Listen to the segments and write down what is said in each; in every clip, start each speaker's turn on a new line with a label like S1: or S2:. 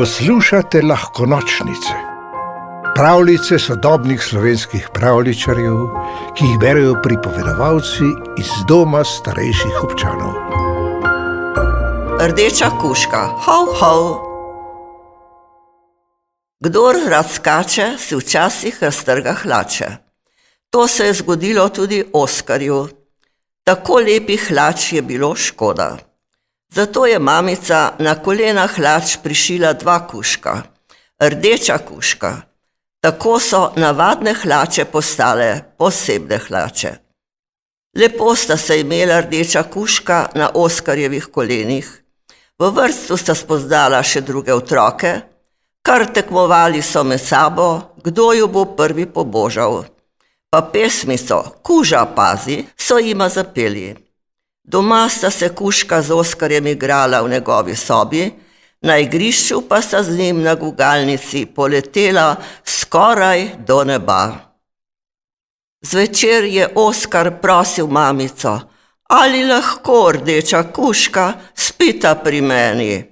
S1: Poslušate lahko nočnice, pravljice sodobnih slovenskih pravličarjev, ki jih berijo pripovedovalci iz doma starejših občanov.
S2: Rdeča kuška, hov, hov. Kdor rad skače, si včasih raztrga hlače. To se je zgodilo tudi Oskarju. Tako lepih hlač je bilo škoda. Zato je mamica na kolena hlač prišila dva kuška, rdeča kuška. Tako so navadne hlače postale posebne hlače. Lepo sta se imela rdeča kuška na Oskarjevih kolenih. V vrstu sta spoznala še druge otroke, kar tekmovali so med sabo, kdo jo bo prvi pobožal. Pa pesmico Kuža pazi so jima zapeli. Doma sta se kuška z Oskarjem igrala v njegovi sobi, na igrišču pa sta z njim na gugalnici poletela skoraj do neba. Zvečer je Oskar prosil mamico, ali lahko rdeča kuška spita pri meni.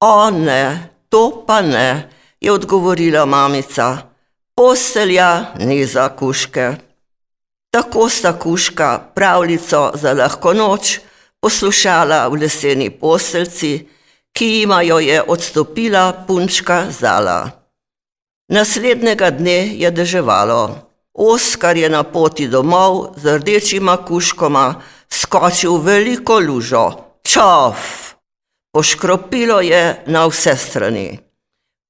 S2: O ne, to pa ne, je odgovorila mamica, postelja ni za kuške. Tako sta kuška pravljico za lahko noč poslušala v leseni posteljci, ki jima jo je odstopila punčka Zala. Naslednjega dne je deževalo. Oskar je na poti domov z rdečima kuškoma skočil v veliko lužo. Čov! Poškropilo je na vse strani.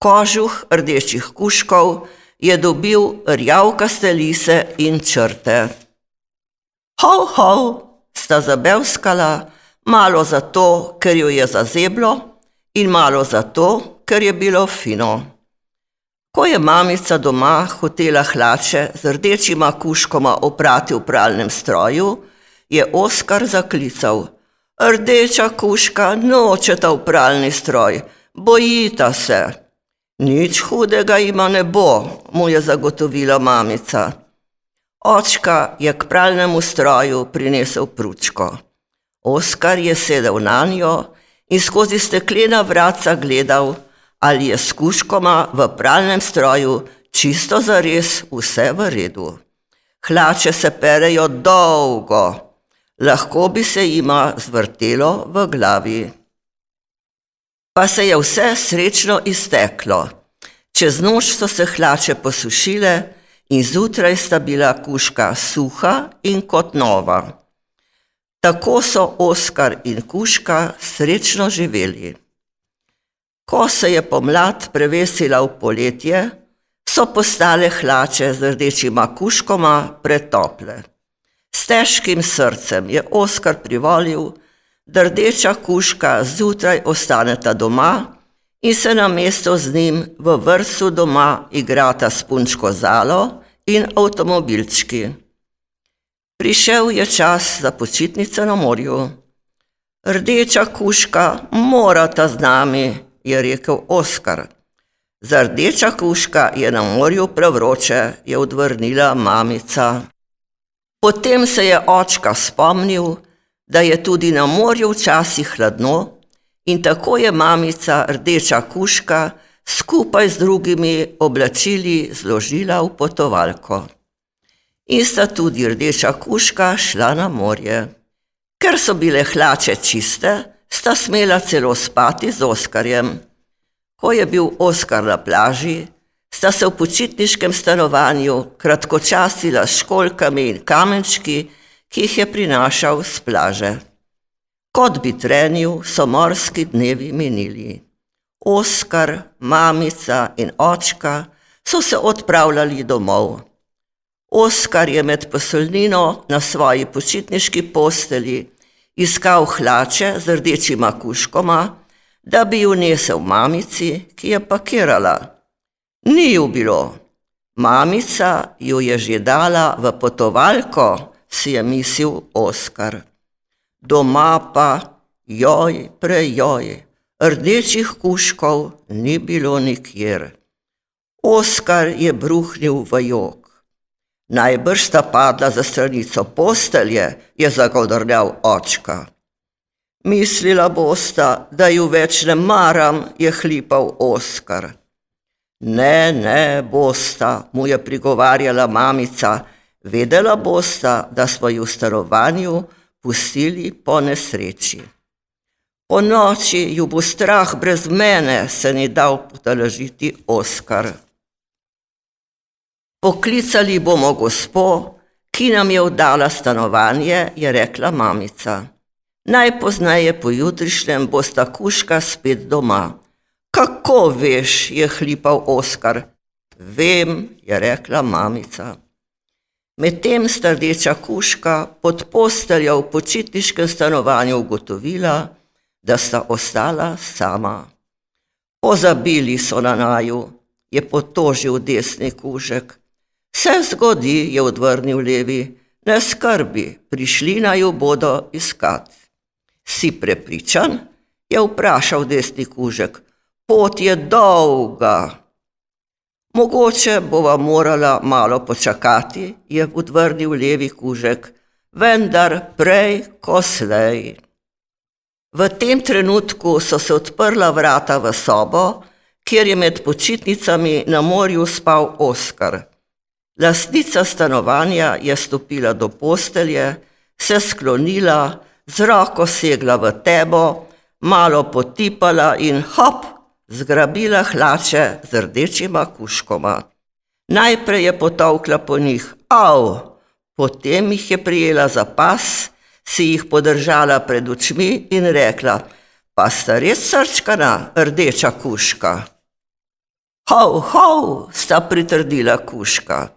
S2: Kožuh rdečih kuškov je dobil rjavkaste lise in črte. Hov, hov, sta zabevskala, malo zato, ker jo je zazeblo, in malo zato, ker je bilo fino. Ko je mamica doma hotela hlače z rdečima kuškoma oprati v pralnem stroju, je Oskar zaklical: Rdeča kuška nočeta v pralni stroj, bojita se. Nič hudega ima ne bo, mu je zagotovila mamica. Očka je k pralnemu stroju prinesel pručko. Oskar je sedel na njo in skozi steklena vratca gledal, ali je s kuškoma v pralnem stroju čisto zares vse v redu. Hlače se perejo dolgo, lahko bi se jima zvrtelo v glavi pa se je vse srečno izteklo. Čez noč so se hlače posušile in zjutraj sta bila kuška suha in kot nova. Tako so Oskar in kuška srečno živeli. Ko se je pomlad prevesila v poletje, so postale hlače z rdečima kuškoma pretople. S težkim srcem je Oskar privolil, da rdeča kuška zjutraj ostaneta doma in se na mesto z njim v vrstu doma igrata s punčko Zalo in avtomobilčki. Prišel je čas za počitnice na morju. Rdeča kuška morata z nami, je rekel Oskar. Za rdeča kuška je na morju prevroče, je odvrnila mamica. Potem se je očka spomnil, da je tudi na morju včasih hladno in tako je mamica rdeča kuška skupaj z drugimi oblačili zložila v potovalko. In sta tudi rdeča kuška šla na morje. Ker so bile hlače čiste, sta smela celo spati z Oskarjem. Ko je bil Oskar na plaži, sta se v počitniškem stanovanju kratkočasila s školkami in kamenčki, ki jih je prinašal z plaže. Kot bi trenil, so morski dnevi minili. Oskar, mamica in očka so se odpravljali domov. Oskar je med posolnino na svoji počitniški posteli iskal hlače z rdečima kuškoma, da bi jo nesel mamici, ki je pakirala. Ni ju bilo. Mamica jo je že dala v potovalko, si je mislil Oskar. Doma pa, joj, prejoj, rdečih kuškov ni bilo nikjer. Oskar je bruhnil v jog. Najbrž sta padla za stranico postelje, je zagodrljal očka. Mislila bosta, da ju več ne maram, je hlipal Oskar. Ne, ne, bosta, mu je prigovarjala mamica, vedela bosta, da smo ju v stanovanju pustili po nesreči. Po noči ju bo strah brez mene, se ni dal potalažiti Oskar. Poklicali bomo gospo, ki nam je oddala stanovanje, je rekla mamica. Najpoznaje pojutrišnjem bosta kuška spet doma. Kako veš, je hlipal Oskar. Vem, je rekla mamica. Medtem sta rdeča kuška pod posteljo v počitniškem stanovanju ugotovila, da sta ostala sama. Pozabili so na naju, je potožil desni kužek. Se zgodi, je odvrnil levi, ne skrbi, prišli naju bodo iskat. Si prepričan? je vprašal desni kužek. Pot je dolga. Mogoče bova morala malo počakati, je odvrnil levi kužek, vendar prej ko slej. V tem trenutku so se odprla vrata v sobo, kjer je med počitnicami na morju spal Oskar. Lastnica stanovanja je stopila do postelje, se sklonila, z roko segla v tebo, malo potipala in hop! Zgrabila hlače z rdečima kuškoma. Najprej je potovkla po njih, av, potem jih je prijela za pas, si jih podržala pred očmi in rekla: Pa sta res srčkana, rdeča kuška. Hov, hov, sta pritrdila kuška.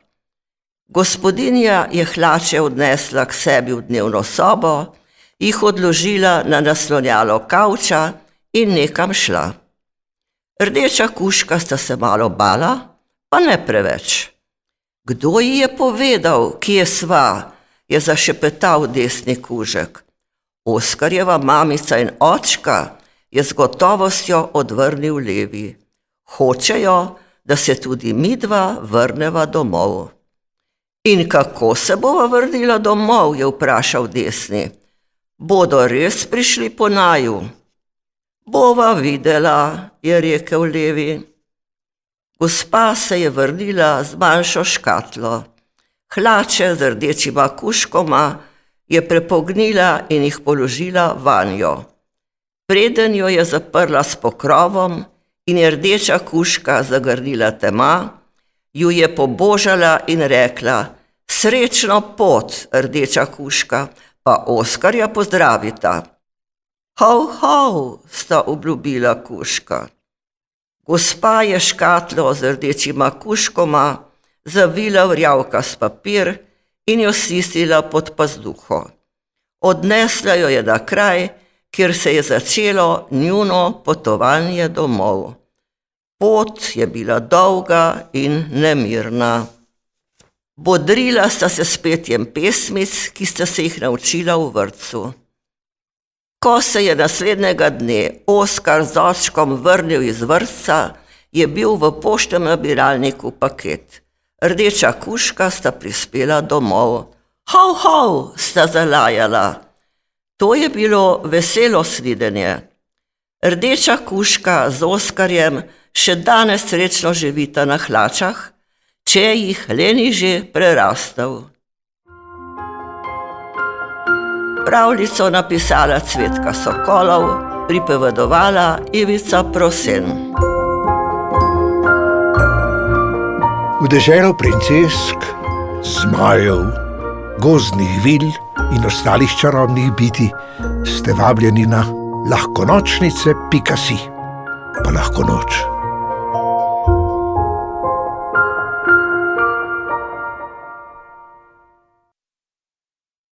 S2: Gospodinja je hlače odnesla k sebi v dnevno sobo, jih odložila na naslonjalo kavča in nekam šla. Rdeča kuška sta se malo bala, pa ne preveč. Kdo ji je povedal, kje sva, je zašepetal desni kužek. Oskarjeva mamica in očka je z gotovostjo odvrnil levi. Hočejo, da se tudi mi dva vrneva domov. In kako se bova vrnila domov, je vprašal desni. Bodo res prišli po naju? Bova videla, je rekel levi. Gospa se je vrnila z manjšo škatlo. Hlače z rdečima kuškoma je prepognila in jih položila vanjo. Preden jo je zaprla s pokrovom in je rdeča kuška zagrnila tema, ju je pobožala in rekla: Srečno pot, rdeča kuška, pa Oskarja pozdravita. Hov, hov, sta obljubila kuška. Gospa je škatlo z rdečima kuškoma zavila v rjavka s papir in jo stisnila pod pazduho. Odnesla jo je na kraj, kjer se je začelo njuno potovanje domov. Pot je bila dolga in nemirna. Bodrila sta se s petjem pesmic, ki sta se jih naučila v vrtu. Ko se je naslednjega dne Oskar z očkom vrnil iz vrca, je bil v poštem nabiralniku paket. Rdeča kuška sta prispela domov. Hov, hov, sta zalajala. To je bilo veselo slidenje. Rdeča kuška z Oskarjem še danes srečno živita na hlačah, če jih Leni že prerastel. Pravljico napisala Cvetka Sokolov, pripovedovala Ivica Prosen.
S1: V deželo princesk, zmajev, gozdnih vil in ostalih čarobnih biti ste vabljeni na lahko nočnice, pika si, pa lahko noč.